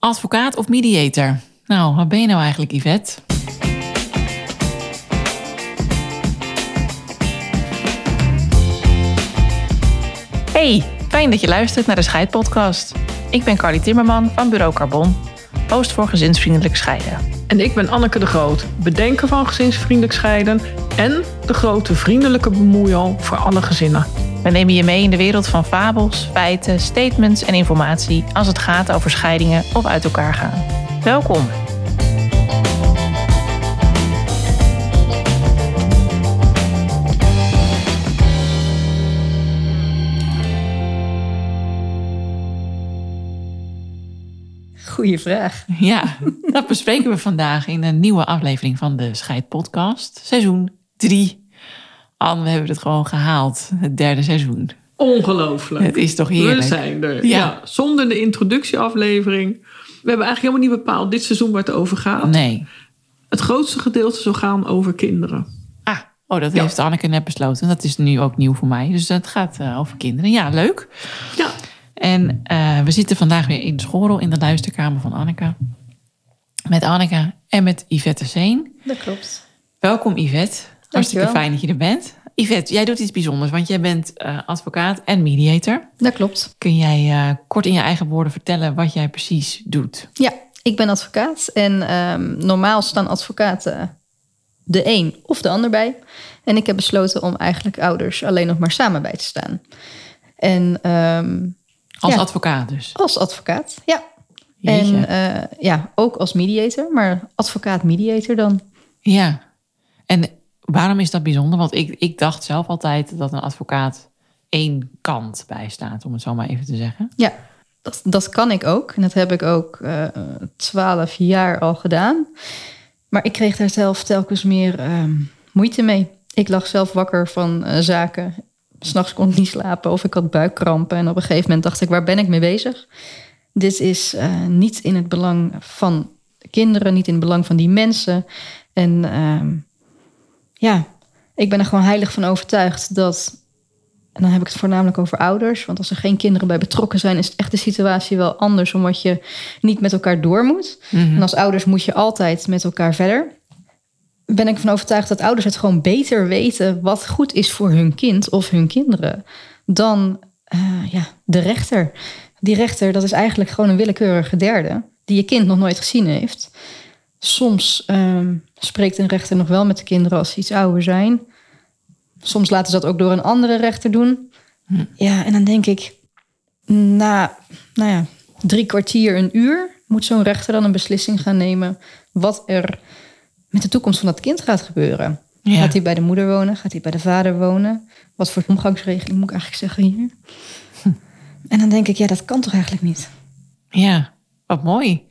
Advocaat of mediator? Nou, wat ben je nou eigenlijk, Yvette? Hey, fijn dat je luistert naar de Scheidpodcast. Ik ben Carly Timmerman van Bureau Carbon, host voor gezinsvriendelijk scheiden. En ik ben Anneke de Groot, bedenker van gezinsvriendelijk scheiden en de grote vriendelijke bemoeial voor alle gezinnen. We nemen je mee in de wereld van fabels, feiten, statements en informatie als het gaat over scheidingen of uit elkaar gaan. Welkom. Goeie vraag. Ja, dat bespreken we vandaag in een nieuwe aflevering van de Scheid Podcast, seizoen 3. Anne, we hebben het gewoon gehaald, het derde seizoen. Ongelooflijk. Het is toch heerlijk. We zijn er. Ja. Ja. zonder de introductieaflevering. We hebben eigenlijk helemaal niet bepaald dit seizoen waar het over gaat. Nee. Het grootste gedeelte zal gaan over kinderen. Ah, oh, dat Ja. heeft Anneke net besloten. Dat is nu ook nieuw voor mij. Dus het gaat eh, over kinderen. Ja, leuk. Ja, En eh, we zitten vandaag weer in de schoolrol in de luisterkamer van Anneke. Met Anneke en met Yvette Seen. Dat klopt. Welkom Yvette. Hartstikke fijn dat je er bent. Yvette, jij doet iets bijzonders, want jij bent eh, advocaat en mediator. Dat klopt. Kun jij eh, kort in je eigen woorden vertellen wat jij precies doet? Ja, ik ben advocaat en ehm, normaal staan advocaten de een of de ander bij. En ik heb besloten om eigenlijk ouders alleen nog maar samen bij te staan. En ehm, Als Ja. advocaat dus. als advocaat, ja. Jeetje. En eh, ja, ook als mediator, maar advocaat-mediator dan. Ja. En waarom is dat bijzonder? Want ik, ik dacht zelf altijd dat een advocaat één kant bijstaat, om het zo maar even te zeggen. Ja, dat, dat kan ik ook. En dat heb ik ook eh, twaalf jaar al gedaan. Maar ik kreeg daar zelf telkens meer ehm, moeite mee. Ik lag zelf wakker van eh, zaken. S'nachts kon ik niet slapen of ik had buikkrampen. En op een gegeven moment dacht ik, waar ben ik mee bezig? Dit is eh, niet in het belang van de kinderen, niet in het belang van die mensen. En ehm, ja, ik ben er gewoon heilig van overtuigd dat en dan heb ik het voornamelijk over ouders. Want als er geen kinderen bij betrokken zijn, is echt de situatie wel anders. Omdat je niet met elkaar door moet. En als ouders moet je altijd met elkaar verder. Ben ik van overtuigd dat ouders het gewoon beter weten wat goed is voor hun kind of hun kinderen. Dan eh, ja, de rechter. Die rechter, dat is eigenlijk gewoon een willekeurige derde. Die je kind nog nooit gezien heeft. Soms ehm, spreekt een rechter nog wel met de kinderen als ze iets ouder zijn. Soms laten ze dat ook door een andere rechter doen. Ja, en dan denk ik, na nou ja, drie kwartier, een uur, moet zo'n rechter dan een beslissing gaan nemen wat er met de toekomst van dat kind gaat gebeuren. Ja. Gaat hij bij de moeder wonen? Gaat hij bij de vader wonen? Wat voor omgangsregeling moet ik eigenlijk zeggen hier? En dan denk ik, ja, dat kan toch eigenlijk niet? Ja, wat mooi.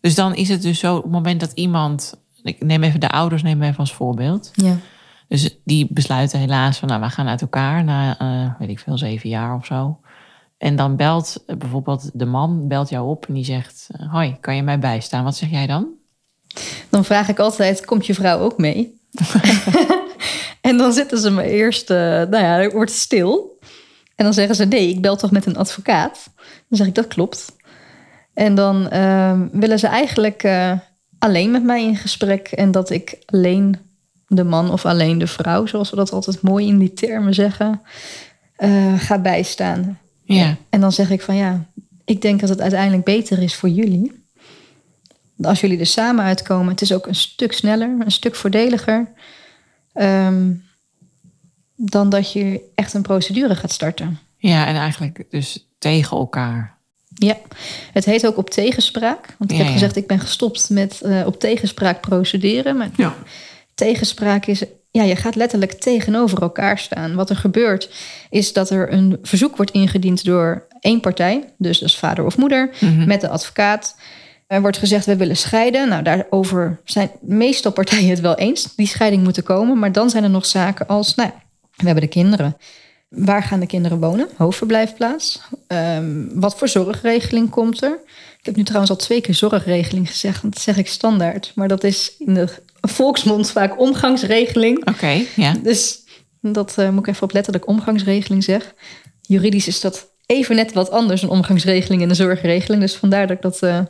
Dus dan is het dus zo, op het moment dat iemand, ik neem even de ouders, neem even als voorbeeld. Ja, Dus die besluiten helaas van, nou, we gaan uit elkaar na, eh, weet ik veel, zeven jaar of zo. En dan belt eh, bijvoorbeeld de man, belt jou op en die zegt, eh, hoi, kan je mij bijstaan? Wat zeg jij dan? dan vraag ik altijd, komt je vrouw ook mee? en dan zitten ze me eerst, nou ja, het wordt stil. En dan zeggen ze, nee, ik bel toch met een advocaat? Dan zeg ik, dat klopt. En dan ehm, willen ze eigenlijk alleen met mij in gesprek. En dat ik alleen de man of alleen de vrouw, zoals we dat altijd mooi in die termen zeggen, eh, ga bijstaan. Ja, En dan zeg ik van ja, ik denk dat het uiteindelijk beter is voor jullie. Als jullie er samen uitkomen, het is ook een stuk sneller, een stuk voordeliger. ehm, dan dat je echt een procedure gaat starten. ja en eigenlijk dus tegen elkaar. Ja, het heet ook op tegenspraak. Want ik Ja, heb gezegd, ik ben gestopt met eh, op tegenspraak procederen. Maar ja. tegenspraak is, ja, je gaat letterlijk tegenover elkaar staan. Wat er gebeurt, is dat er een verzoek wordt ingediend door één partij, dus dat is vader of moeder, met de advocaat. Er wordt gezegd, we willen scheiden. Nou, daarover zijn meestal partijen het wel eens. Die scheiding moet er komen. Maar dan zijn er nog zaken als, nou, ja, we hebben de kinderen. Waar gaan de kinderen wonen? Hoofdverblijfplaats. Ehm, wat voor zorgregeling komt er? Ik heb nu trouwens al twee keer zorgregeling gezegd. Dat zeg ik standaard. Maar dat is in de volksmond vaak omgangsregeling. Oké, ja. Dus dat eh, moet ik even opletten dat ik omgangsregeling zeg. Juridisch is dat even net wat anders, een omgangsregeling en een zorgregeling. Dus vandaar dat ik dat eh,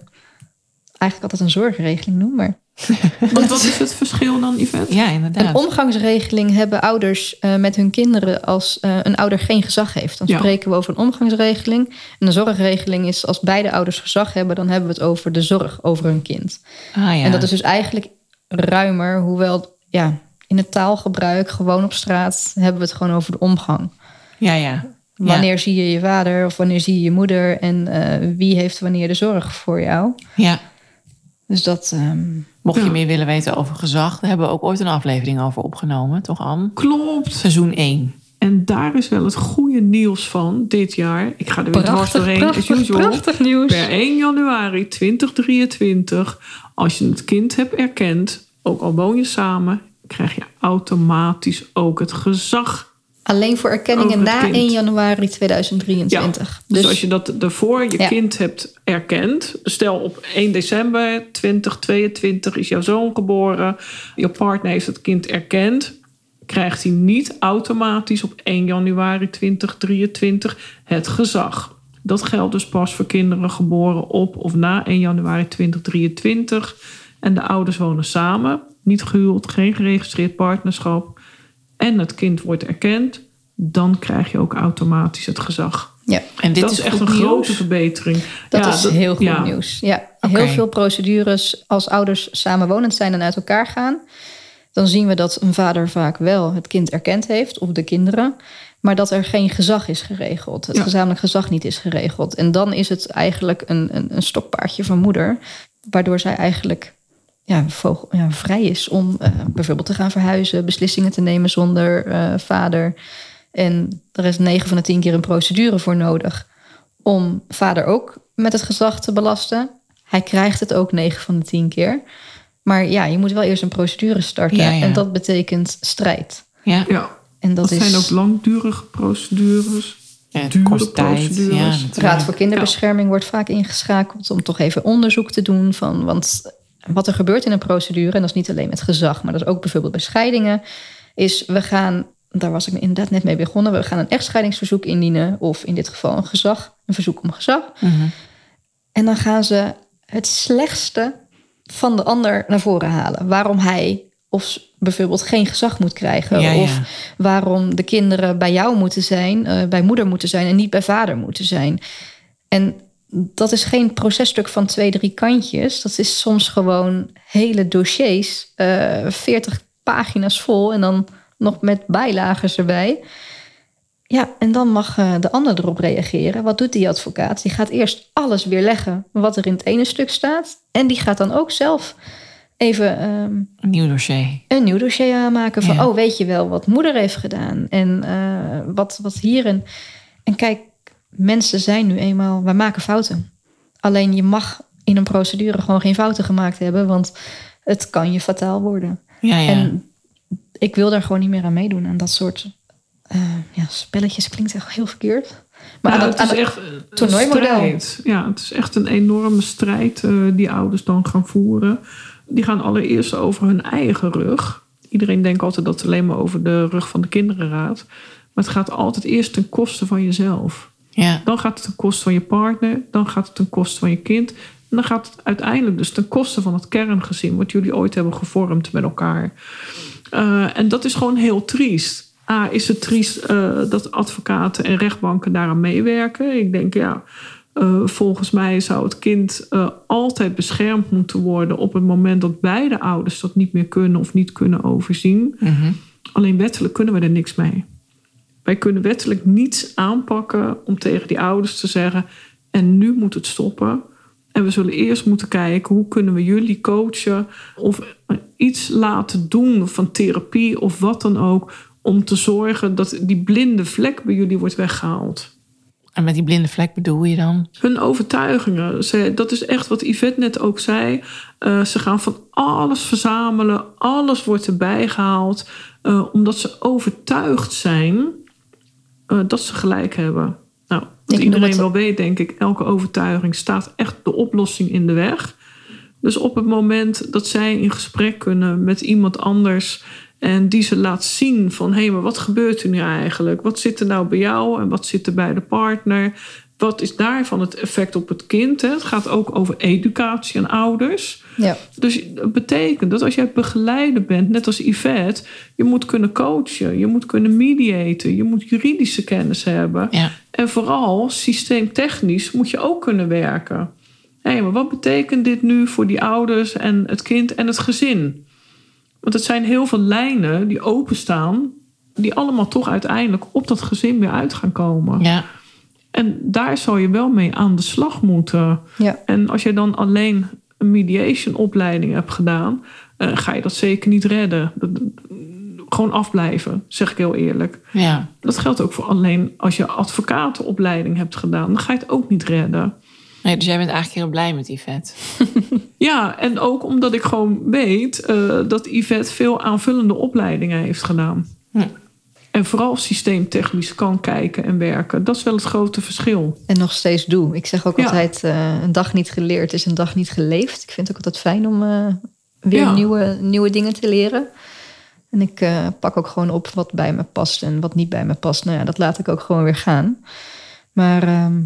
eigenlijk altijd een zorgregeling noem. Maar Want wat is het verschil dan, Yvette? Ja, een inderdaad. omgangsregeling hebben ouders eh, met hun kinderen als eh, een ouder geen gezag heeft. Dan Ja. spreken we over een omgangsregeling. En een zorgregeling is als beide ouders gezag hebben, dan hebben we het over de zorg over hun kind. Ah, ja. En dat is dus eigenlijk ruimer, hoewel ja, in het taalgebruik, gewoon op straat, hebben we het gewoon over de omgang. Ja, ja. Wanneer zie je je vader of wanneer zie je je moeder en eh, wie heeft wanneer de zorg voor jou? Ja. Dus dat. ehm, Mocht je Ja. meer willen weten over gezag, daar hebben we ook ooit een aflevering over opgenomen, toch Anne? Klopt. Seizoen 1. En daar is wel het goede nieuws van dit jaar. Ik ga er weer dwars prachtig, doorheen, as prachtig, usual. prachtig nieuws. Per 1 januari 2023, als je het kind hebt erkend, ook al woon je samen, krijg je automatisch ook het gezag. Alleen voor erkenningen na kind. 1 januari 2023. Dus, Dus, als je dat daarvoor je Ja. kind hebt erkend, stel op 1 december 2022 is jouw zoon geboren, je partner heeft het kind erkend, krijgt hij niet automatisch op 1 januari 2023 het gezag. Dat geldt dus pas voor kinderen geboren op of na 1 januari 2023. En de ouders wonen samen, niet gehuwd, geen geregistreerd partnerschap. En het kind wordt erkend, dan krijg je ook automatisch het gezag. ja, En dit dat is, is echt een nieuws. grote verbetering. dat Ja, is heel goed ja. nieuws. Ja, heel veel procedures als ouders samenwonend zijn en uit elkaar gaan. Dan zien we dat een vader vaak wel het kind erkend heeft, of de kinderen. Maar dat er geen gezag is geregeld. Het Ja. gezamenlijk gezag niet is geregeld. En dan is het eigenlijk een, een, een stokpaardje van moeder. Waardoor zij eigenlijk ja, vogel, ja, vrij is om eh, bijvoorbeeld te gaan verhuizen, beslissingen te nemen zonder eh, vader. En er is 9 van de 10 keer een procedure voor nodig om vader ook met het gezag te belasten. Hij krijgt het ook 9 van de 10 keer. Maar ja, je moet wel eerst een procedure starten. Ja, ja. En dat betekent strijd. Ja, Ja, En dat, dat is zijn ook langdurige procedures. het kost tijd. procedures. Ja. Raad voor Kinderbescherming wordt vaak ingeschakeld om toch even onderzoek te doen van. Want wat er gebeurt in een procedure, en dat is niet alleen met gezag, maar dat is ook bijvoorbeeld bij scheidingen, is we gaan, daar was ik inderdaad net mee begonnen, we gaan een echtscheidingsverzoek indienen, of in dit geval een gezag, een verzoek om gezag. Mhm. En dan gaan ze het slechtste van de ander naar voren halen. Waarom hij of bijvoorbeeld geen gezag moet krijgen. Ja, ja. Of waarom de kinderen bij jou moeten zijn, eh, bij moeder moeten zijn en niet bij vader moeten zijn. En dat is geen processtuk van twee, drie kantjes. Dat is soms gewoon hele dossiers, eh 40 pagina's vol en dan nog met bijlagen erbij. Ja, en dan mag eh, de ander erop reageren. Wat doet die advocaat? Die gaat eerst alles weerleggen wat er in het ene stuk staat. En die gaat dan ook zelf even ehm, Een nieuw dossier. een nieuw dossier aanmaken. Van, Ja. oh, weet je wel wat moeder heeft gedaan? En eh, wat, wat hierin. En kijk, mensen zijn nu eenmaal... Wij maken fouten. Alleen je mag in een procedure gewoon geen fouten gemaakt hebben. Want het kan je fataal worden. Ja, ja. En ik wil daar gewoon niet meer aan meedoen. Aan dat soort eh, ja, spelletjes klinkt echt heel verkeerd. Maar aan het dat, is echt een toernooimodel. strijd. Ja, het is echt een enorme strijd eh, die ouders dan gaan voeren. Die gaan allereerst over hun eigen rug. Iedereen denkt altijd dat het alleen maar over de rug van de kinderen gaat. Maar het gaat altijd eerst ten koste van jezelf. Ja. Dan gaat het ten koste van je partner. Dan gaat het ten koste van je kind. En dan gaat het uiteindelijk dus ten koste van het kerngezin. Wat jullie ooit hebben gevormd met elkaar. Eh, en dat is gewoon heel triest. A, is het triest eh, dat advocaten en rechtbanken daaraan meewerken. Ik denk, ja, eh, volgens mij zou het kind altijd beschermd moeten worden... op het moment dat beide ouders dat niet meer kunnen of niet kunnen overzien. Mhm. Alleen wettelijk kunnen we er niks mee. Wij kunnen wettelijk niets aanpakken om tegen die ouders te zeggen... en nu moet het stoppen. En we zullen eerst moeten kijken hoe kunnen we jullie coachen... of iets laten doen van therapie of wat dan ook... om te zorgen dat die blinde vlek bij jullie wordt weggehaald. En met die blinde vlek bedoel je dan? Hun overtuigingen, ze, dat is echt wat Yvette net ook zei. Eh, ze gaan van alles verzamelen, alles wordt erbij gehaald, eh, omdat ze overtuigd zijn eh, dat ze gelijk hebben. Nou, wat iedereen wel weet, denk ik, elke overtuiging staat echt de oplossing in de weg. Dus op het moment dat zij in gesprek kunnen met iemand anders en die ze laat zien van hé, maar wat gebeurt er nu eigenlijk? Wat zit er nou bij jou en wat zit er bij de partner? Wat is daarvan het effect op het kind? Hè? Het gaat ook over educatie en ouders. Ja. Dus dat betekent dat als jij begeleider bent, net als Yvette, je moet kunnen coachen, je moet kunnen mediaten, je moet juridische kennis hebben. Ja. En vooral systeemtechnisch moet je ook kunnen werken. Hé, maar wat betekent dit nu voor die ouders en het kind en het gezin? Want het zijn heel veel lijnen die openstaan, die allemaal toch uiteindelijk op dat gezin weer uit gaan komen. Ja. En daar zou je wel mee aan de slag moeten. Ja. En als je dan alleen een mediation opleiding hebt gedaan, eh, ga je dat zeker niet redden. Dat- dat- Gewoon afblijven, zeg ik heel eerlijk. Ja. Dat geldt ook voor alleen als je advocatenopleiding hebt gedaan, dan ga je het ook niet redden. Nee, dus jij bent eigenlijk heel blij met vet. Ja, en ook omdat ik gewoon weet eh, dat Yvette veel aanvullende opleidingen heeft gedaan. Hm. En vooral systeemtechnisch kan kijken en werken. Dat is wel het grote verschil. En nog steeds doe. Ik zeg ook Ja. altijd, eh, een dag niet geleerd is een dag niet geleefd. Ik vind het ook altijd fijn om eh, weer Ja. nieuwe, nieuwe dingen te leren. En ik eh, pak ook gewoon op wat bij me past en wat niet bij me past. Nou ja, dat laat ik ook gewoon weer gaan. Maar ehm,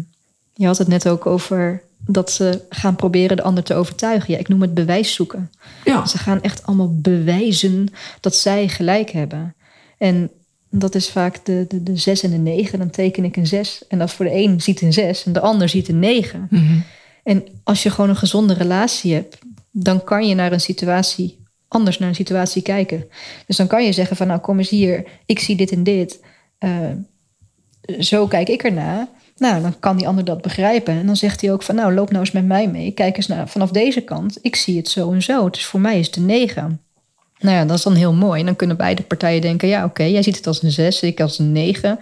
je had het net ook over dat ze gaan proberen de ander te overtuigen. Ja, ik noem het bewijs zoeken. Ja, Ze gaan echt allemaal bewijzen dat zij gelijk hebben. En dat is vaak de, de, de zes en de negen. Dan teken ik een zes. En dat voor de een ziet een zes en de ander ziet een negen. En als je gewoon een gezonde relatie hebt, dan kan je naar een situatie anders naar een situatie kijken. Dus dan kan je zeggen van nou kom eens hier, ik zie dit en dit. Eh, zo kijk ik ernaar. Nou, dan kan die ander dat begrijpen. En dan zegt hij ook van nou loop nou eens met mij mee. Kijk eens naar vanaf deze kant. Ik zie het zo en zo. Dus voor mij is het een negen. Nou ja, dat is dan heel mooi. En dan kunnen beide partijen denken ja oké, jij ziet het als een zes, ik als een negen.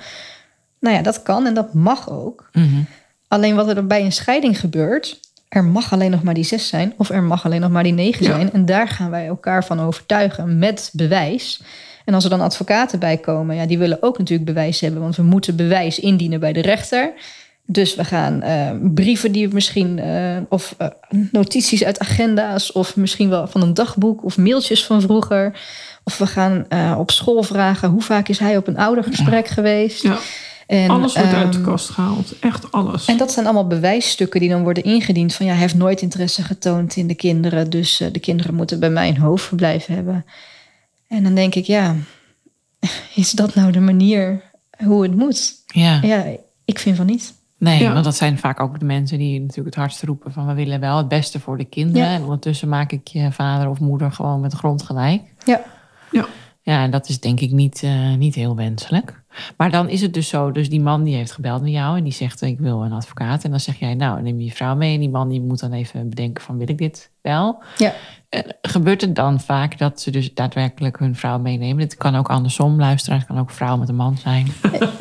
Nou ja, dat kan en dat mag ook. Mhm. Alleen wat er bij een scheiding gebeurt, er mag alleen nog maar die zes zijn of er mag alleen nog maar die negen Ja. zijn. En daar gaan wij elkaar van overtuigen met bewijs. En als er dan advocaten bij komen, ja, die willen ook natuurlijk bewijs hebben, want we moeten bewijs indienen bij de rechter. Dus we gaan eh, brieven die we misschien, eh, of eh, notities uit agenda's, of misschien wel van een dagboek, of mailtjes van vroeger. Of we gaan eh, op school vragen hoe vaak is hij op een oudergesprek geweest. ja. En, alles wordt uit de ehm, kast gehaald. Echt alles. en dat zijn allemaal bewijsstukken die dan worden ingediend. Van ja, hij heeft nooit interesse getoond in de kinderen. Dus de kinderen moeten bij mij een hoofdverblijf hebben. En dan denk ik, ja, is dat nou de manier hoe het moet? Ja. Ja, ik vind van niet. Nee, Ja. want dat zijn vaak ook de mensen die natuurlijk het hardst roepen van we willen wel het beste voor de kinderen. Ja. En ondertussen maak ik je vader of moeder gewoon met de grond gelijk. Ja, ja. Ja, en dat is denk ik niet, eh, niet heel wenselijk. Maar dan is het dus zo, dus die man die heeft gebeld met jou en die zegt ik wil een advocaat. En dan zeg jij nou neem je vrouw mee en die man die moet dan even bedenken van wil ik dit wel? ja. Eh, gebeurt het dan vaak dat ze dus daadwerkelijk hun vrouw meenemen? Het kan ook andersom, luisteren. Het kan ook vrouw met een man zijn.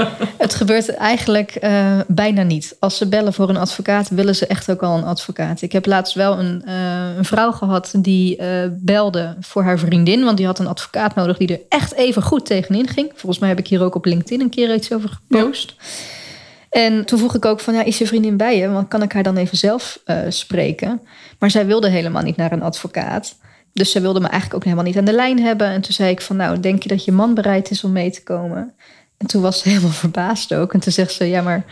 Het gebeurt eigenlijk eh, bijna niet. Als ze bellen voor een advocaat, willen ze echt ook al een advocaat. Ik heb laatst wel een, eh, een vrouw gehad die eh, belde voor haar vriendin. Want die had een advocaat nodig die er echt even goed tegenin ging. Volgens mij heb ik hier ook op LinkedIn een keer iets over gepost. En toen vroeg ik ook van, ja, is je vriendin bij je? Want kan ik haar dan even zelf spreken? Maar zij wilde helemaal niet naar een advocaat. Dus zij wilde me eigenlijk ook helemaal niet aan de lijn hebben. En toen zei ik van, nou, denk je dat je man bereid is om mee te komen? En toen was ze helemaal verbaasd ook. En toen zegt ze, ja, maar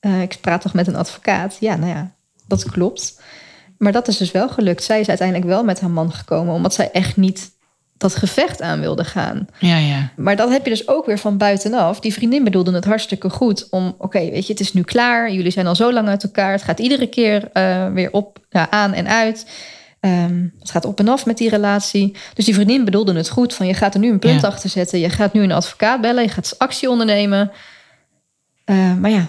eh, ik praat toch met een advocaat? Ja, nou ja, dat klopt. Maar dat is dus wel gelukt. Zij is uiteindelijk wel met haar man gekomen, omdat zij echt niet dat gevecht aan wilde gaan. Ja, ja. Maar dat heb je dus ook weer van buitenaf. Die vriendin bedoelde het hartstikke goed om, oké, weet je, het is nu klaar. Jullie zijn al zo lang uit elkaar. Het gaat iedere keer eh, weer op, ja, aan en uit. Ehm, het gaat op en af met die relatie. Dus die vriendin bedoelde het goed. Van je gaat er nu een punt Ja. achter zetten. Je gaat nu een advocaat bellen. Je gaat actie ondernemen. Eh, maar ja,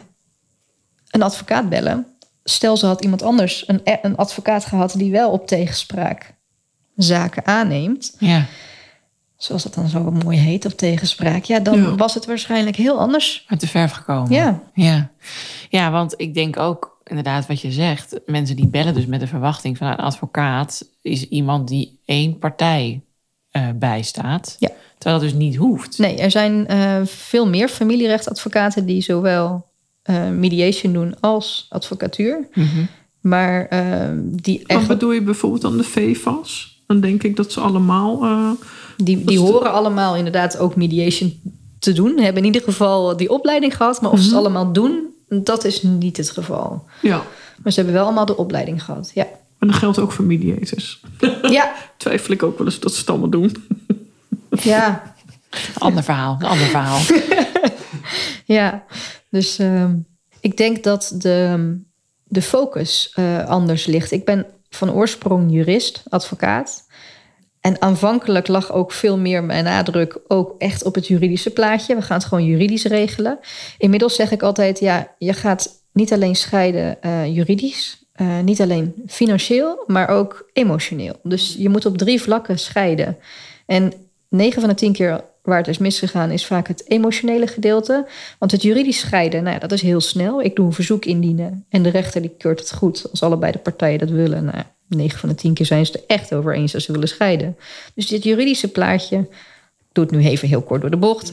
een advocaat bellen. Stel ze had iemand anders een, een advocaat gehad die wel op tegenspraak zaken aanneemt ja. zoals dat dan zo mooi heet, op tegenspraak, ja, dan Ja. was het waarschijnlijk heel anders. Uit de verf gekomen. Ja. ja. Ja, want ik denk ook inderdaad wat je zegt. Mensen die bellen dus met de verwachting van een advocaat... is iemand die één partij eh, bijstaat. Ja. Terwijl dat dus niet hoeft. Nee, er zijn eh, veel meer familierechtadvocaten die zowel eh, mediation doen als advocatuur. Mhm. Maar die, Wat echt, bedoel je bijvoorbeeld aan de VFAS? Dan denk ik dat ze allemaal... eh, die, die de- horen allemaal inderdaad ook mediation te doen. Hebben in ieder geval die opleiding gehad. Maar of ze het Mhm. allemaal doen, Dat is niet het geval. Ja. Maar ze hebben wel allemaal de opleiding gehad. Ja. En dat geldt ook voor mediators. Ja. Twijfel ik ook wel eens dat ze het allemaal doen. Ja. Ander verhaal, een ander verhaal. Ja. Dus ehm, ik denk dat de, de focus eh, anders ligt. Ik ben van oorsprong jurist, advocaat. En aanvankelijk lag ook veel meer mijn nadruk ook echt op het juridische plaatje. We gaan het gewoon juridisch regelen. Inmiddels zeg ik altijd, ja, je gaat niet alleen scheiden eh, juridisch, eh, niet alleen financieel, maar ook emotioneel. Dus je moet op drie vlakken scheiden. En 9 van de 10 keer waar het is misgegaan, is vaak het emotionele gedeelte. Want het juridisch scheiden, nou ja, dat is heel snel. Ik doe een verzoek indienen en de rechter die keurt het goed als allebei de partijen dat willen. Nou, 9 van de 10 keer zijn ze er echt over eens dat ze willen scheiden. Dus dit juridische plaatje, ik doe het nu even heel kort door de bocht,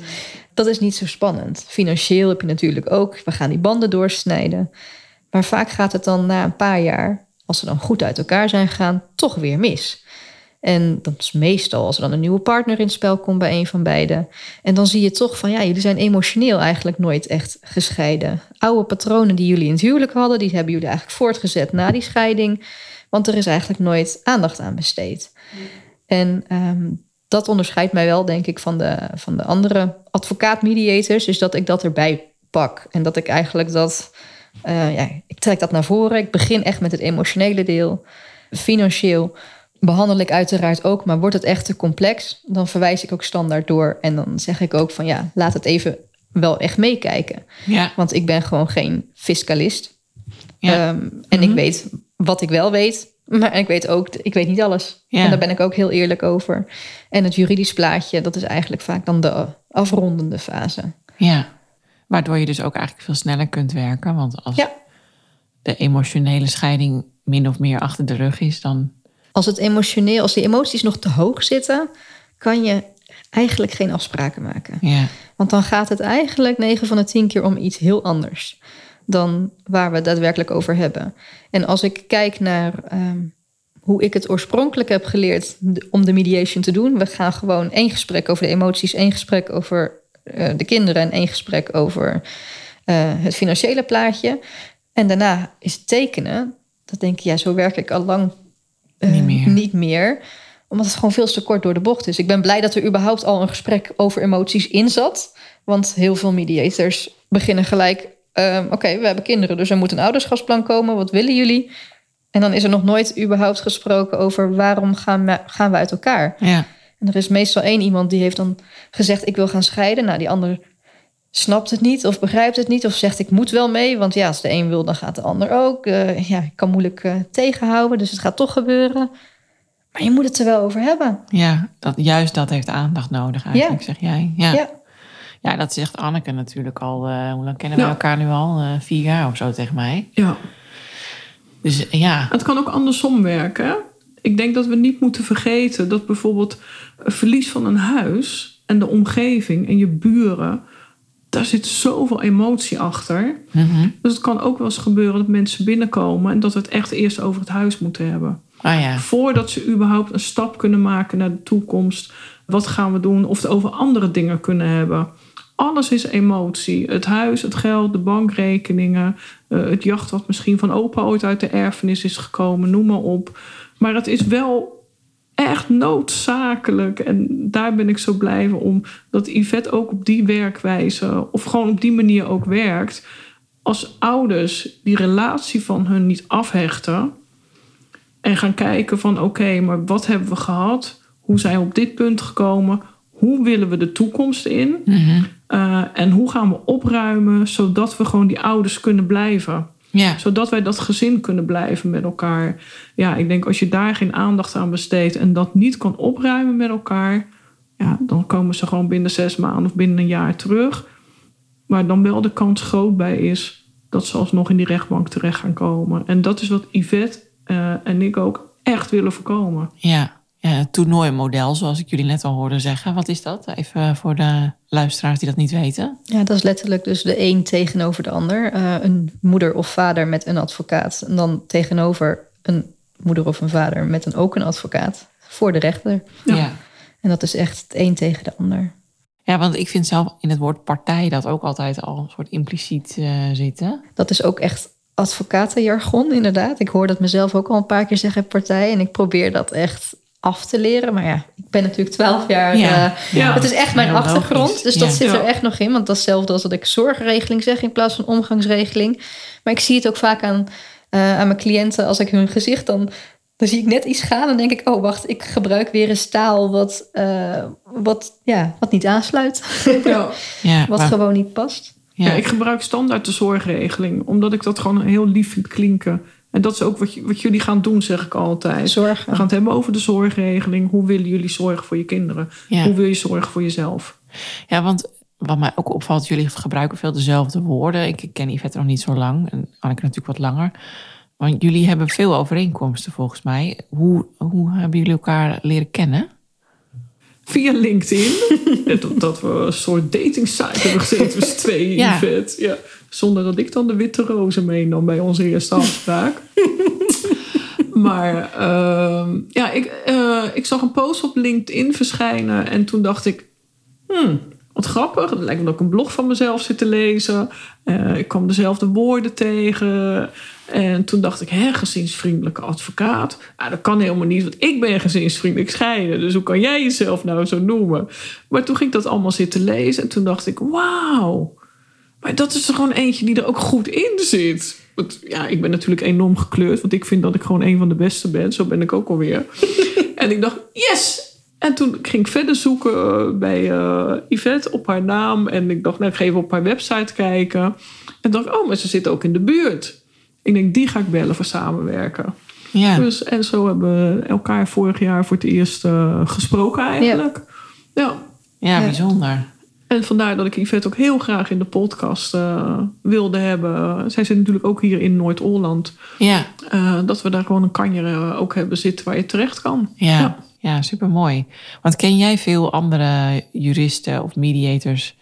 dat is niet zo spannend. Financieel heb je natuurlijk ook, we gaan die banden doorsnijden. Maar vaak gaat het dan na een paar jaar, als ze dan goed uit elkaar zijn gegaan, toch weer mis. En dat is meestal als er dan een nieuwe partner in het spel komt bij een van beiden. En dan zie je toch van ja, jullie zijn emotioneel eigenlijk nooit echt gescheiden. Oude patronen die jullie in het huwelijk hadden, die hebben jullie eigenlijk voortgezet na die scheiding. Want er is eigenlijk nooit aandacht aan besteed. En ehm, dat onderscheidt mij wel, denk ik, van de, van de andere advocaat-mediators. Is dat ik dat erbij pak. En dat ik eigenlijk dat. eh, ja, ik trek dat naar voren. Ik begin echt met het emotionele deel. Financieel behandel ik uiteraard ook, maar wordt het echt te complex, dan verwijs ik ook standaard door. En dan zeg ik ook van ja, laat het even wel echt meekijken. Ja, Want ik ben gewoon geen fiscalist. ja. Ehm, en ik weet wat ik wel weet, maar ik weet ook, ik weet niet alles. Ja. En daar ben ik ook heel eerlijk over. En het juridisch plaatje, dat is eigenlijk vaak dan de afrondende fase. ja. Waardoor je dus ook eigenlijk veel sneller kunt werken. Want als Ja. de emotionele scheiding min of meer achter de rug is, dan... Als het emotioneel, als die emoties nog te hoog zitten, kan je eigenlijk geen afspraken maken. Ja, Want dan gaat het eigenlijk 9 van de 10 keer om iets heel anders dan waar we het daadwerkelijk over hebben. En als ik kijk naar ehm, hoe ik het oorspronkelijk heb geleerd om de mediation te doen, we gaan gewoon één gesprek over de emoties, één gesprek over eh, de kinderen en één gesprek over eh, het financiële plaatje. En daarna is het tekenen. Dat denk ik, ja, zo werk ik al lang eh, Niet meer. niet meer omdat het gewoon veel te kort door de bocht is. Ik ben blij dat er überhaupt al een gesprek over emoties in zat. Want heel veel mediators beginnen gelijk... ehm, oké, we hebben kinderen, dus er moet een ouderschapsplan komen. Wat willen jullie? En dan is er nog nooit überhaupt gesproken over... waarom gaan we, gaan we uit elkaar? ja, En er is meestal één iemand die heeft dan gezegd... ik wil gaan scheiden. Nou, die ander snapt het niet of begrijpt het niet... of zegt ik moet wel mee. Want ja, als de een wil, dan gaat de ander ook. Eh, ja, ik kan moeilijk eh, tegenhouden, dus het gaat toch gebeuren. Maar je moet het er wel over hebben. ja dat, juist dat heeft aandacht nodig eigenlijk, zeg jij. Ja. Ja. Ja. dat zegt Anneke natuurlijk al. eh, hoe lang kennen we Ja. elkaar nu al? Eh, vier jaar of zo tegen mij. Ja. Dus eh, ja, Het kan ook andersom werken. Ik denk dat we niet moeten vergeten dat bijvoorbeeld een verlies van een huis en de omgeving en je buren, daar zit zoveel emotie achter. Mhm. Dus het kan ook wel eens gebeuren dat mensen binnenkomen en dat we het echt eerst over het huis moeten hebben. ah ja, Voordat ze überhaupt een stap kunnen maken naar de toekomst. Wat gaan we doen? Of het over andere dingen kunnen hebben. Alles is emotie. Het huis, het geld, de bankrekeningen. eh, het jacht wat misschien van opa ooit uit de erfenis is gekomen. Noem maar op. Maar het is wel echt noodzakelijk. En daar ben ik zo blij om. Dat Yvette ook op die werkwijze... of gewoon op die manier ook werkt. Als ouders die relatie van hun niet afhechten... En gaan kijken van oké, maar wat hebben we gehad? Hoe zijn we op dit punt gekomen? Hoe willen we de toekomst in? Mhm. Uh, en hoe gaan we opruimen zodat we gewoon die ouders kunnen blijven? ja, Zodat wij dat gezin kunnen blijven met elkaar. Ja, ik denk als je daar geen aandacht aan besteedt en dat niet kan opruimen met elkaar, ja, dan komen ze gewoon binnen zes maanden of binnen een jaar terug. Maar dan wel de kans groot bij is dat ze alsnog in die rechtbank terecht gaan komen. En dat is wat Yvette eh, en ik ook echt willen voorkomen. ja. Ja het toernooimodel, zoals ik jullie net al hoorde zeggen. Wat is dat? Even voor de luisteraars die dat niet weten. Ja, dat is letterlijk dus de een tegenover de ander. Eh, een moeder of vader met een advocaat. En dan tegenover een moeder of een vader met een, ook een advocaat voor de rechter. Ja. ja. En dat is echt het een tegen de ander. Ja, want ik vind zelf in het woord partij dat ook altijd al een soort impliciet eh, zitten. Dat is ook echt advocatenjargon, inderdaad. Ik hoor dat mezelf ook al een paar keer zeggen, partij. En ik probeer dat echt af te leren. Maar ja, ik ben natuurlijk twaalf jaar. Ja. eh, Ja. Het is echt mijn achtergrond. logisch. Dus dat zit er Ja. echt nog in. Want dat is hetzelfde als dat ik zorgregeling zeg in plaats van omgangsregeling. Maar ik zie het ook vaak aan, eh, aan mijn cliënten. Als ik hun gezicht dan... Dan zie ik net iets gaan en denk ik... oh, wacht, ik gebruik weer een staal wat, eh, wat, ja, wat niet aansluit. Ja. Ja, wat maar- gewoon niet past. ja. Ja, ik gebruik standaard de zorgregeling, omdat ik dat gewoon heel lief vind klinken. En dat is ook wat, jullie gaan doen, zeg ik altijd. Zorgen. We gaan het hebben over de zorgregeling. Hoe willen jullie zorgen voor je kinderen? Ja. Hoe wil je zorgen voor jezelf? Ja, want wat mij ook opvalt, jullie gebruiken veel dezelfde woorden. Ik ken Yvette nog niet zo lang en Anneke natuurlijk wat langer. Maar jullie hebben veel overeenkomsten volgens mij. Hoe, hoe hebben jullie elkaar leren kennen? Via LinkedIn. Omdat we een soort dating site hebben gezeten, dus twee Ja. Yvette. Ja. Zonder dat ik dan de witte rozen meenam bij onze eerste afspraak. maar ehm, ja, ik, eh, ik zag een post op LinkedIn verschijnen. En toen dacht ik, hmm, wat grappig. Het lijkt me dat ik een blog van mezelf zit te lezen. Eh, ik kwam dezelfde woorden tegen. En toen dacht ik, hè, gezinsvriendelijke advocaat. Ah, dat kan helemaal niet, want ik ben gezinsvriendelijk scheiden. Dus hoe kan jij jezelf nou zo noemen? Maar toen ging ik dat allemaal zitten lezen. En toen dacht ik, wauw. Maar dat is er gewoon eentje die er ook goed in zit. Want, ja, ik ben natuurlijk enorm gekleurd. Want ik vind dat ik gewoon een van de beste ben. Zo ben ik ook alweer. en ik dacht, yes! En toen ging ik verder zoeken eh, bij eh, Yvette op haar naam. En ik dacht, nou, ik ga even op haar website kijken. En dacht, oh, maar ze zit ook in de buurt. Ik denk, die ga ik bellen voor samenwerken. Ja, Dus, en zo hebben we elkaar vorig jaar voor het eerst eh, gesproken eigenlijk. ja. ja, Ja. bijzonder. En vandaar dat ik Yvette ook heel graag in de podcast eh, wilde hebben. Zij zit natuurlijk ook hier in Noord-Holland. Ja, Eh, dat we daar gewoon een kanjer eh, ook hebben zitten waar je terecht kan. ja, Ja. ja. super mooi. Want ken jij veel andere juristen of mediators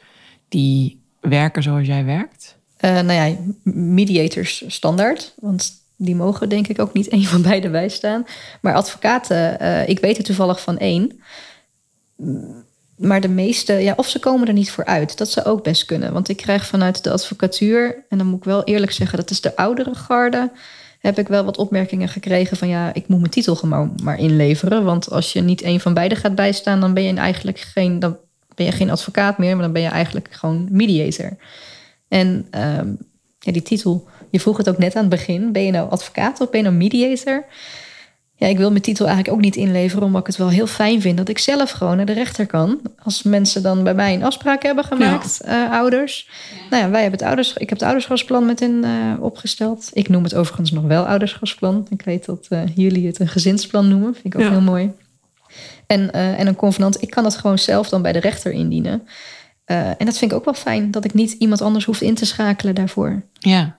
die werken zoals jij werkt? Eh, nou ja, mediators standaard. Want die mogen denk ik ook niet één van beide bijstaan. Maar advocaten, eh, ik weet er toevallig van één. Maar de meeste, ja, of ze komen er niet voor uit. Dat zou ook best kunnen. Want ik krijg vanuit de advocatuur, en dan moet ik wel eerlijk zeggen, dat is de oudere garde. Heb ik wel wat opmerkingen gekregen van ja, ik moet mijn titel gewoon maar inleveren. Want als je niet één van beide gaat bijstaan, dan ben je eigenlijk geen, dan ben je geen advocaat meer, maar dan ben je eigenlijk gewoon mediator. En ehm, ja, die titel, je vroeg het ook net aan het begin. Ben je nou advocaat of ben je nou mediator? Ja, ik wil mijn titel eigenlijk ook niet inleveren, omdat ik het wel heel fijn vind dat ik zelf gewoon naar de rechter kan. Als mensen dan bij mij een afspraak hebben gemaakt, eh, ouders. Nou ja, wij hebben het ouders, ik heb het ouderschapsplan met hen eh, opgesteld. Ik noem het overigens nog wel ouderschapsplan. Ik weet dat eh, jullie het een gezinsplan noemen. Vind ik ook Ja. heel mooi. En, en een convenant, ik kan dat gewoon zelf dan bij de rechter indienen. En dat vind ik ook wel fijn, dat ik niet iemand anders hoef in te schakelen daarvoor. Ja.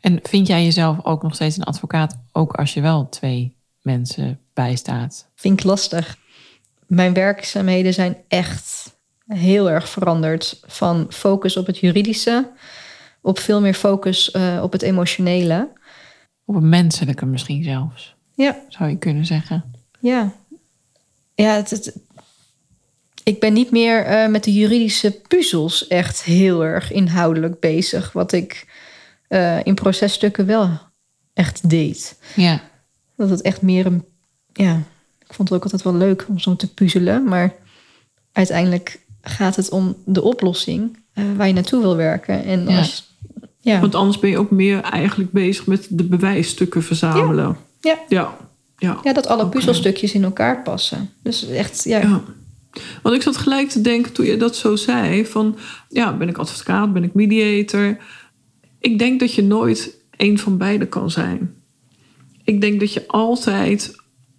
En vind jij jezelf ook nog steeds een advocaat, ook als je wel twee mensen bijstaat? Vind ik lastig. Mijn werkzaamheden zijn echt heel erg veranderd. Van focus op het juridische, op veel meer focus eh, op het emotionele. Op een menselijke misschien zelfs, Ja, zou je kunnen zeggen. ja. Ja, het, het- ik ben niet meer eh, met de juridische puzzels echt heel erg inhoudelijk bezig. Wat ik eh, in processtukken wel echt deed. Ja, Dat het echt meer een. Ja, ik vond het ook altijd wel leuk om zo te puzzelen. Maar uiteindelijk gaat het om de oplossing eh, waar je naartoe wil werken. En Ja. als, ja. Want anders ben je ook meer eigenlijk bezig met de bewijsstukken verzamelen. Ja. Ja. Ja. ja, dat alle puzzelstukjes in elkaar passen. Dus echt, ja. Ja. Want ik zat gelijk te denken toen je dat zo zei: van ja, ben ik advocaat, ben ik mediator? Ik denk dat je nooit één van beide kan zijn. Ik denk dat je altijd,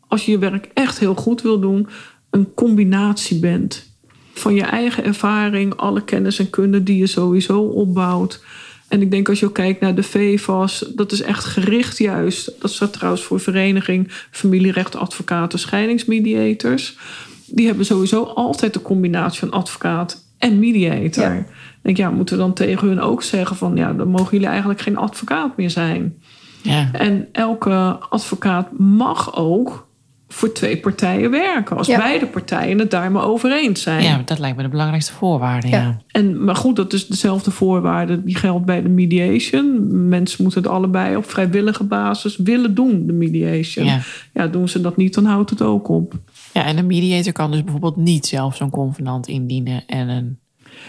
als je je werk echt heel goed wil doen, een combinatie bent. Van je eigen ervaring, alle kennis en kunde die je sowieso opbouwt. En ik denk als je ook kijkt naar de VVAS, dat is echt gericht juist. Dat staat trouwens voor Vereniging Familierecht Advocaten Scheidingsmediators. Die hebben sowieso altijd de combinatie van advocaat en mediator. Ja. Ik denk, ja, moeten we dan tegen hun ook zeggen van... ja, dan mogen jullie eigenlijk geen advocaat meer zijn. Ja, En elke advocaat mag ook voor twee partijen werken. Als Ja. beide partijen het daar maar over eens zijn. Ja, dat lijkt me de belangrijkste voorwaarde. Ja. Ja. En, maar goed, dat is dezelfde voorwaarde die geldt bij de mediation. Mensen moeten het allebei op vrijwillige basis willen doen, de mediation. Ja. Ja, doen ze dat niet, dan houdt het ook op. ja, en een mediator kan dus bijvoorbeeld niet zelf zo'n convenant indienen en een.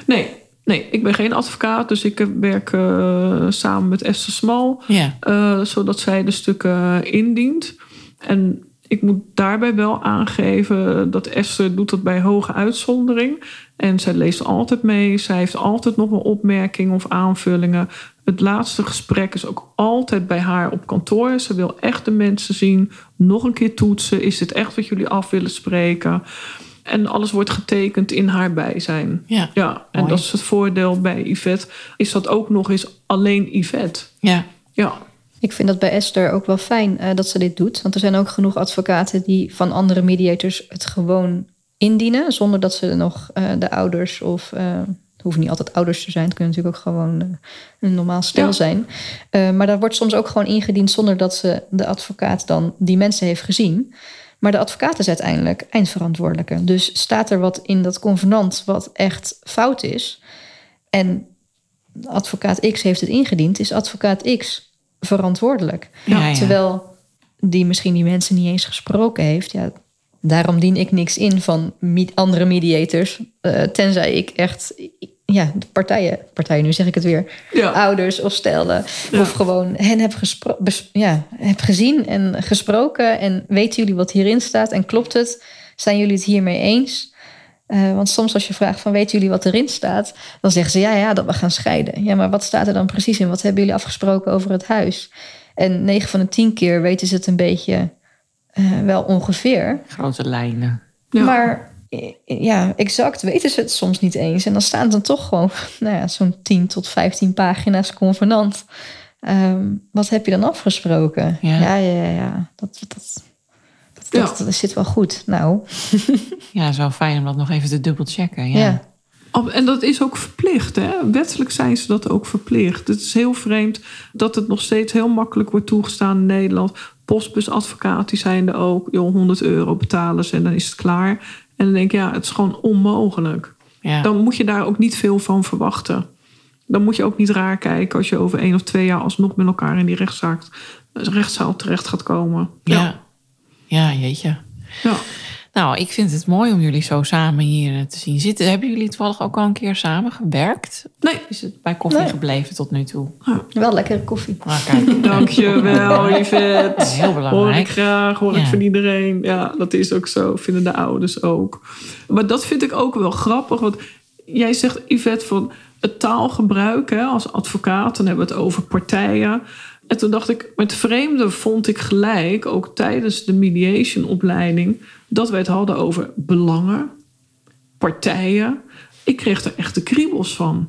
Nee, nee, ik ben geen advocaat, dus ik werk eh, samen met Esther Smal. Ja, eh, zodat zij de stukken indient. En ik moet daarbij wel aangeven dat Esther doet dat bij hoge uitzondering. En zij leest altijd mee. Zij heeft altijd nog een opmerking of aanvullingen. Het laatste gesprek is ook altijd bij haar op kantoor. Ze wil echt de mensen zien. Nog een keer toetsen. Is dit echt wat jullie af willen spreken? En alles wordt getekend in haar bijzijn. ja, Ja, en Mooi. dat is het voordeel bij Yvette. Is dat ook nog eens alleen Yvette? ja. Ja, Ik vind dat bij Esther ook wel fijn eh, dat ze dit doet. Want er zijn ook genoeg advocaten die van andere mediators het gewoon indienen. Zonder dat ze nog eh, de ouders of. eh, het hoeven niet altijd ouders te zijn. Het kunnen natuurlijk ook gewoon een normaal stel Ja. zijn. Eh, maar dat wordt soms ook gewoon ingediend zonder dat ze de advocaat dan die mensen heeft gezien. Maar de advocaat is uiteindelijk eindverantwoordelijke. Dus staat er wat in dat convenant wat echt fout is. En advocaat X heeft het ingediend, is advocaat X verantwoordelijk. Ja, ja. Terwijl die misschien die mensen niet eens gesproken heeft. Ja, daarom dien ik niks in van andere mediators. eh, tenzij ik echt ja, de partijen, partijen, nu zeg ik het weer, ja. ouders of stellen. Ja. Of gewoon hen heb, ja, heb gezien en gesproken. En weten jullie wat hierin staat? En klopt het? Zijn jullie het hiermee eens? Eh, want soms als je vraagt van weten jullie wat erin staat? Dan zeggen ze ja, ja, dat we gaan scheiden. Ja, maar wat staat er dan precies in? Wat hebben jullie afgesproken over het huis? En 9 van de 10 keer weten ze het een beetje eh, wel ongeveer. Grote lijnen. Ja. Maar ja, exact weten ze het soms niet eens. En dan staan er dan toch gewoon nou ja, zo'n 10 tot 15 pagina's convenant. Ehm, wat heb je dan afgesproken? Ja. Ja, ja, ja. ja. Dat, dat, dat, Ja. dat, dat zit wel goed. Nou, Ja, het is wel fijn om dat nog even te dubbelchecken. Ja. En dat is ook verplicht. Hè? Wettelijk zijn ze dat ook verplicht. Het is heel vreemd dat het nog steeds heel makkelijk wordt toegestaan in Nederland. Postbusadvocaat, die zijn er ook. Joh, 100 euro betalen ze en dan is het klaar. En dan denk ik, ja, het is gewoon onmogelijk. Ja. Dan moet je daar ook niet veel van verwachten. Dan moet je ook niet raar kijken als je over één of twee jaar alsnog met elkaar in die rechtszaak, rechtszaal terecht gaat komen. ja. Ja, jeetje. ja. Nou, ik vind het mooi om jullie zo samen hier eh, te zien zitten. Hebben jullie toevallig ook al een keer samen gewerkt? Nee, Is het bij koffie Nee. gebleven tot nu toe? wel lekkere koffie. Ah, kijk. dankjewel, Yvette. Heel Hoor ik belangrijk. graag, hoor ik van iedereen. Ja, dat is ook zo, vinden de ouders ook. Maar dat vind ik ook wel grappig. Want jij zegt, Yvette, van het taalgebruik hè, als advocaat. Dan hebben we het over partijen. En toen dacht ik, met vreemde vond ik gelijk, ook tijdens de mediation-opleiding, dat wij het hadden over belangen, partijen. Ik kreeg er echt de kriebels van.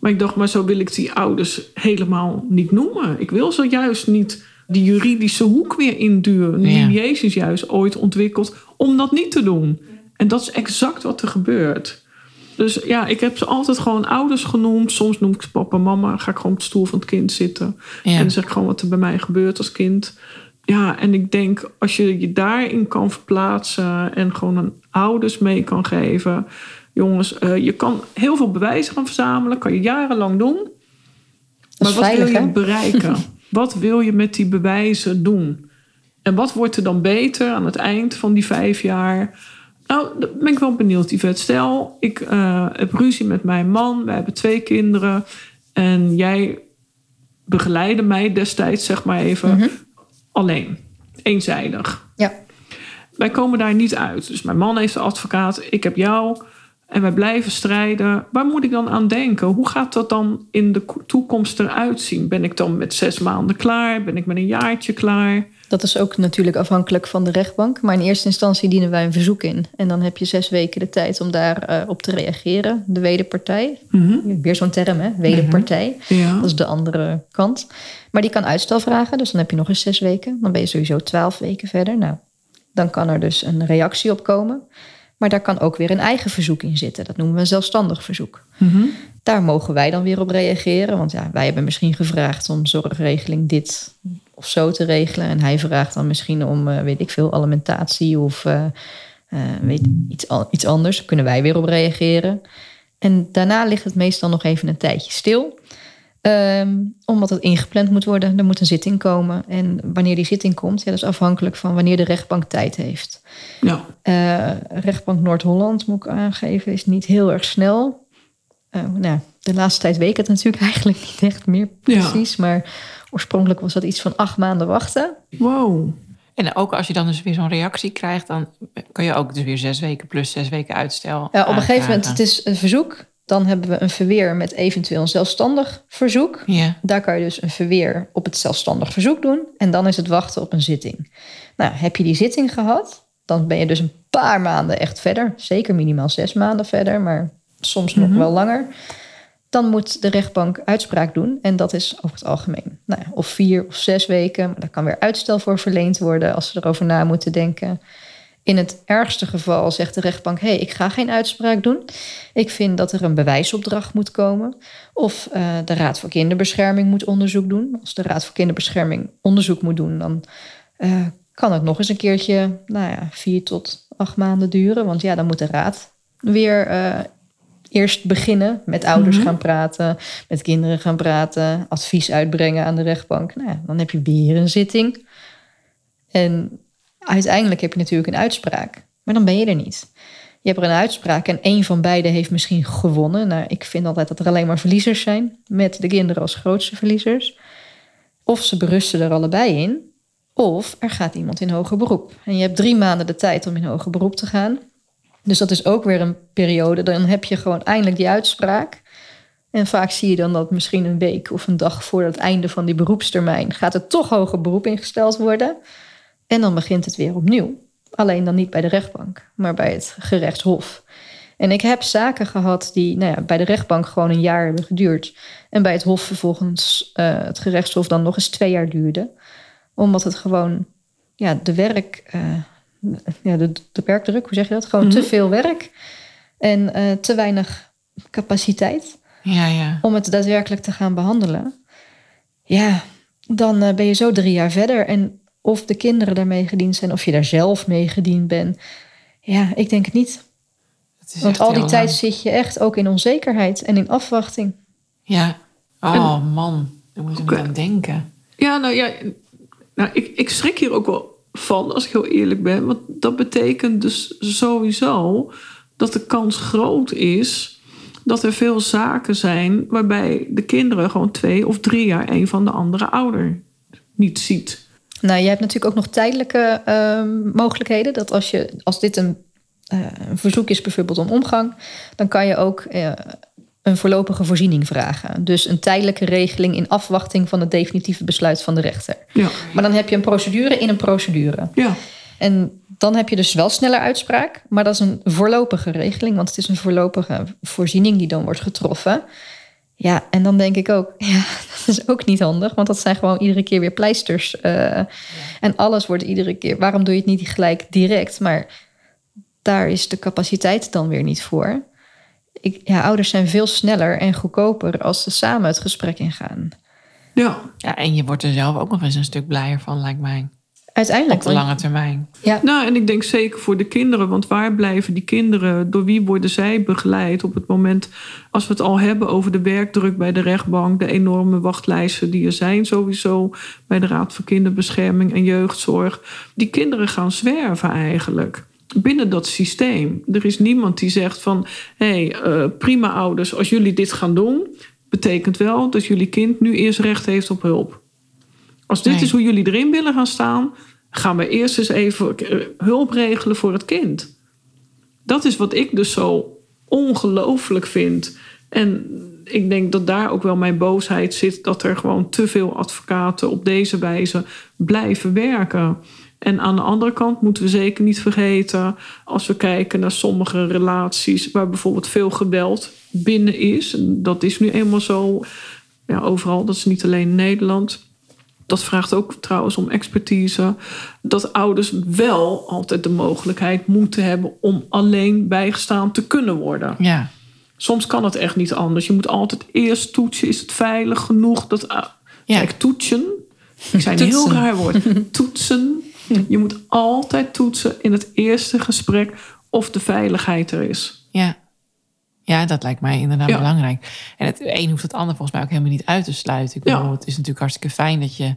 Maar ik dacht, maar zo wil ik die ouders helemaal niet noemen. Ik wil ze juist niet die juridische hoek weer induwen. Ja. Mediation is juist ooit ontwikkeld om dat niet te doen. En dat is exact wat er gebeurt. Dus ja, ik heb ze altijd gewoon ouders genoemd. Soms noem ik ze papa en mama. Ga ik gewoon op de stoel van het kind zitten. Ja. En zeg ik gewoon wat er bij mij gebeurt als kind. Ja, en ik denk als je je daarin kan verplaatsen en gewoon een ouders mee kan geven. Jongens, eh, je kan heel veel bewijzen gaan verzamelen. Kan je jarenlang doen. Maar wat veilig, wil je hè? bereiken? wat wil je met die bewijzen doen? En wat wordt er dan beter aan het eind van die vijf jaar? Nou, daar ben ik wel benieuwd, Yvette. Stel, ik eh, heb ruzie met mijn man. We hebben twee kinderen. En jij begeleidde mij destijds, zeg maar even, alleen. Eenzijdig. Ja, Wij komen daar niet uit. Dus mijn man heeft een advocaat, ik heb jou. En wij blijven strijden. Waar moet ik dan aan denken? Hoe gaat dat dan in de ko- toekomst eruit zien? Ben ik dan met zes maanden klaar? Ben ik met een jaartje klaar? dat is ook natuurlijk afhankelijk van de rechtbank. Maar in eerste instantie dienen wij een verzoek in. En dan heb je zes weken de tijd om daarop op te reageren. De wederpartij. Weer zo'n term, hè? Wederpartij. Ja. Dat is de andere kant. Maar die kan uitstel vragen, dus dan heb je nog eens zes weken. Dan ben je sowieso twaalf weken verder. Nou, dan kan er dus een reactie op komen. Maar daar kan ook weer een eigen verzoek in zitten. Dat noemen we een zelfstandig verzoek. Daar mogen wij dan weer op reageren. Want ja, wij hebben misschien gevraagd om zorgregeling dit of zo te regelen. En hij vraagt dan misschien om, eh, weet ik veel, alimentatie of eh, eh, weet, iets, al- iets anders. Daar kunnen wij weer op reageren. En daarna ligt het meestal nog even een tijdje stil. Ehm, omdat het ingepland moet worden. Er moet een zitting komen. En wanneer die zitting komt, ja, dat is afhankelijk van wanneer de rechtbank tijd heeft. Ja. Eh, rechtbank Noord-Holland, moet ik aangeven, is niet heel erg snel. Eh, nou, de laatste tijd weet ik het natuurlijk eigenlijk niet echt meer Ja. precies. Maar oorspronkelijk was dat iets van acht maanden wachten. Wow. En ook als je dan dus weer zo'n reactie krijgt, dan kan je ook dus weer zes weken plus zes weken uitstel. Ja, op een gegeven moment, het is een verzoek. Dan hebben we een verweer met eventueel een zelfstandig verzoek. Ja, Daar kan je dus een verweer op het zelfstandig verzoek doen. En dan is het wachten op een zitting. Nou, heb je die zitting gehad, dan ben je dus een paar maanden echt verder. Zeker minimaal zes maanden verder, maar soms nog wel langer. Dan moet de rechtbank uitspraak doen. En dat is over het algemeen nou, of vier of zes weken. Maar daar kan weer uitstel voor verleend worden als ze erover na moeten denken. In het ergste geval zegt de rechtbank: hé, hey, ik ga geen uitspraak doen. Ik vind dat er een bewijsopdracht moet komen. Of eh, de Raad voor Kinderbescherming moet onderzoek doen. Als de Raad voor Kinderbescherming onderzoek moet doen, dan eh, kan het nog eens een keertje, nou ja, vier tot acht maanden duren. Want ja, dan moet de Raad weer eh, eerst beginnen met ouders gaan praten, met kinderen gaan praten, advies uitbrengen aan de rechtbank. Nou ja, dan heb je weer een zitting. En uiteindelijk heb je natuurlijk een uitspraak, maar dan ben je er niet. Je hebt er een uitspraak en één van beiden heeft misschien gewonnen. Nou, ik vind altijd dat er alleen maar verliezers zijn, met de kinderen als grootste verliezers. Of ze berusten er allebei in, of er gaat iemand in hoger beroep. En je hebt drie maanden de tijd om in hoger beroep te gaan. Dus dat is ook weer een periode. Dan heb je gewoon eindelijk die uitspraak. En vaak zie je dan dat misschien een week of een dag voor het einde van die beroepstermijn gaat er toch hoger beroep ingesteld worden. En dan begint het weer opnieuw. Alleen dan niet bij de rechtbank, maar bij het gerechtshof. En ik heb zaken gehad die nou ja, bij de rechtbank gewoon een jaar hebben geduurd. En bij het hof vervolgens eh, het gerechtshof dan nog eens twee jaar duurde. Omdat het gewoon, ja, de werk, eh, ja, de, de werkdruk, hoe zeg je dat? Gewoon te veel werk en eh, te weinig capaciteit ja, ja. om het daadwerkelijk te gaan behandelen. Ja, dan ben je zo drie jaar verder. En of de kinderen daarmee gediend zijn, of je daar zelf mee gediend bent. Ja, ik denk het niet. Het is Want al die tijd lang. zit je echt ook in onzekerheid en in afwachting. Ja. Oh man, daar moet je niet aan denken. Ja, nou ja, nou, ik, ik schrik hier ook wel van, als ik heel eerlijk ben. Want dat betekent dus sowieso dat de kans groot is dat er veel zaken zijn waarbij de kinderen gewoon twee of drie jaar een van de andere ouder niet ziet. Nou, je hebt natuurlijk ook nog tijdelijke ehm, mogelijkheden. Dat als, je, als dit een, eh, een verzoek is, bijvoorbeeld om omgang, dan kan je ook eh, een voorlopige voorziening vragen. Dus een tijdelijke regeling in afwachting van het definitieve besluit van de rechter. Ja, Maar dan heb je een procedure in een procedure. ja, En dan heb je dus wel sneller uitspraak, maar dat is een voorlopige regeling, want het is een voorlopige voorziening die dan wordt getroffen. Ja, en dan denk ik ook, ja, dat is ook niet handig, want dat zijn gewoon iedere keer weer pleisters. eh, En alles wordt iedere keer, waarom doe je het niet gelijk direct? Maar daar is de capaciteit dan weer niet voor. Ik, ja, ouders zijn veel sneller en goedkoper als ze samen het gesprek ingaan. ja. Ja, en je wordt er zelf ook nog eens een stuk blijer van, lijkt mij. Uiteindelijk. Op de lange termijn. Ja, Nou, en ik denk zeker voor de kinderen, want waar blijven die kinderen? Door wie worden zij begeleid op het moment als we het al hebben over de werkdruk bij de rechtbank, de enorme wachtlijsten die er zijn sowieso bij de Raad voor Kinderbescherming en Jeugdzorg? Die kinderen gaan zwerven eigenlijk binnen dat systeem. Er is niemand die zegt van, hé, hey, eh, prima ouders, als jullie dit gaan doen, betekent wel dat jullie kind nu eerst recht heeft op hulp. Als dit Nee. is hoe jullie erin willen gaan staan, gaan we eerst eens even eh, hulp regelen voor het kind. Dat is wat ik dus zo ongelooflijk vind. En ik denk dat daar ook wel mijn boosheid zit, dat er gewoon te veel advocaten op deze wijze blijven werken. En aan de andere kant moeten we zeker niet vergeten, als we kijken naar sommige relaties waar bijvoorbeeld veel geweld binnen is, dat is nu eenmaal zo ja, overal, dat is niet alleen in Nederland. Dat vraagt ook trouwens om expertise. Dat ouders wel altijd de mogelijkheid moeten hebben om alleen bijgestaan te kunnen worden. Ja. Soms kan het echt niet anders. Je moet altijd eerst toetsen: is het veilig genoeg? Dat, ah, Ja. Kijk, toetsen Ik zei een heel raar woord. Toetsen. Je moet altijd toetsen in het eerste gesprek of de veiligheid er is. Ja. Ja, dat lijkt mij inderdaad Ja. belangrijk. En het een hoeft het ander volgens mij ook helemaal niet uit te sluiten. Ik bedoel, Ja. het is natuurlijk hartstikke fijn dat je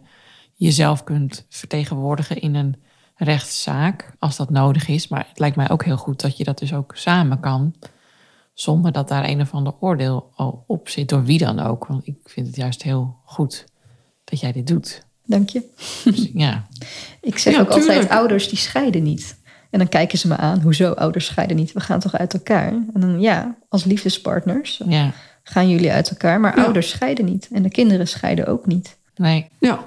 jezelf kunt vertegenwoordigen in een rechtszaak, als dat nodig is. Maar het lijkt mij ook heel goed dat je dat dus ook samen kan, zonder dat daar een of ander oordeel al op zit, door wie dan ook. Want ik vind het juist heel goed dat jij dit doet. Dank je. Dus, ja, Ik zeg Ja, ook altijd, ouders die scheiden niet. En dan kijken ze me aan, hoezo ouders scheiden niet? We gaan toch uit elkaar? En dan ja, als liefdespartners ja, gaan jullie uit elkaar. Maar Ja. ouders scheiden niet. En de kinderen scheiden ook niet. nee. Ja.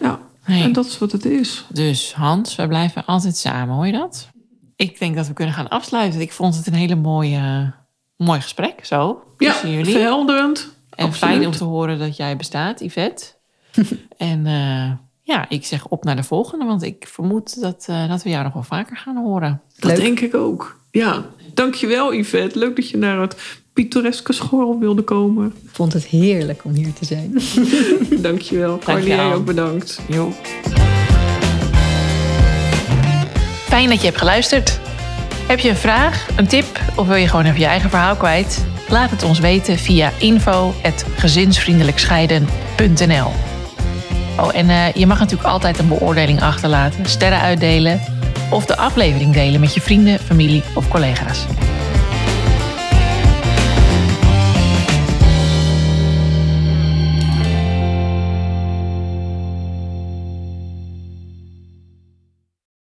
Ja, Nee. en dat is wat het is. Dus Hans, we blijven altijd samen, hoor je dat? Ik denk dat we kunnen gaan afsluiten. Ik vond het een hele mooie, mooi gesprek, zo, Ja, jullie. verhelderend. En Absoluut. fijn om te horen dat jij bestaat, Yvette. en eh, ja, ik zeg op naar de volgende, want ik vermoed dat, eh, dat we jou nog wel vaker gaan horen. Dat Leuk. denk ik ook. Ja, dankjewel Yvette. Leuk dat je naar het pittoreske school wilde komen. Ik vond het heerlijk om hier te zijn. Dankjewel. Carly, jij ook bedankt. Jo. Fijn dat je hebt geluisterd. Heb je een vraag, een tip of wil je gewoon even je eigen verhaal kwijt? Laat het ons weten via info.gezinsvriendelijkscheiden.nl Oh, en eh, je mag natuurlijk altijd een beoordeling achterlaten, sterren uitdelen of de aflevering delen met je vrienden, familie of collega's.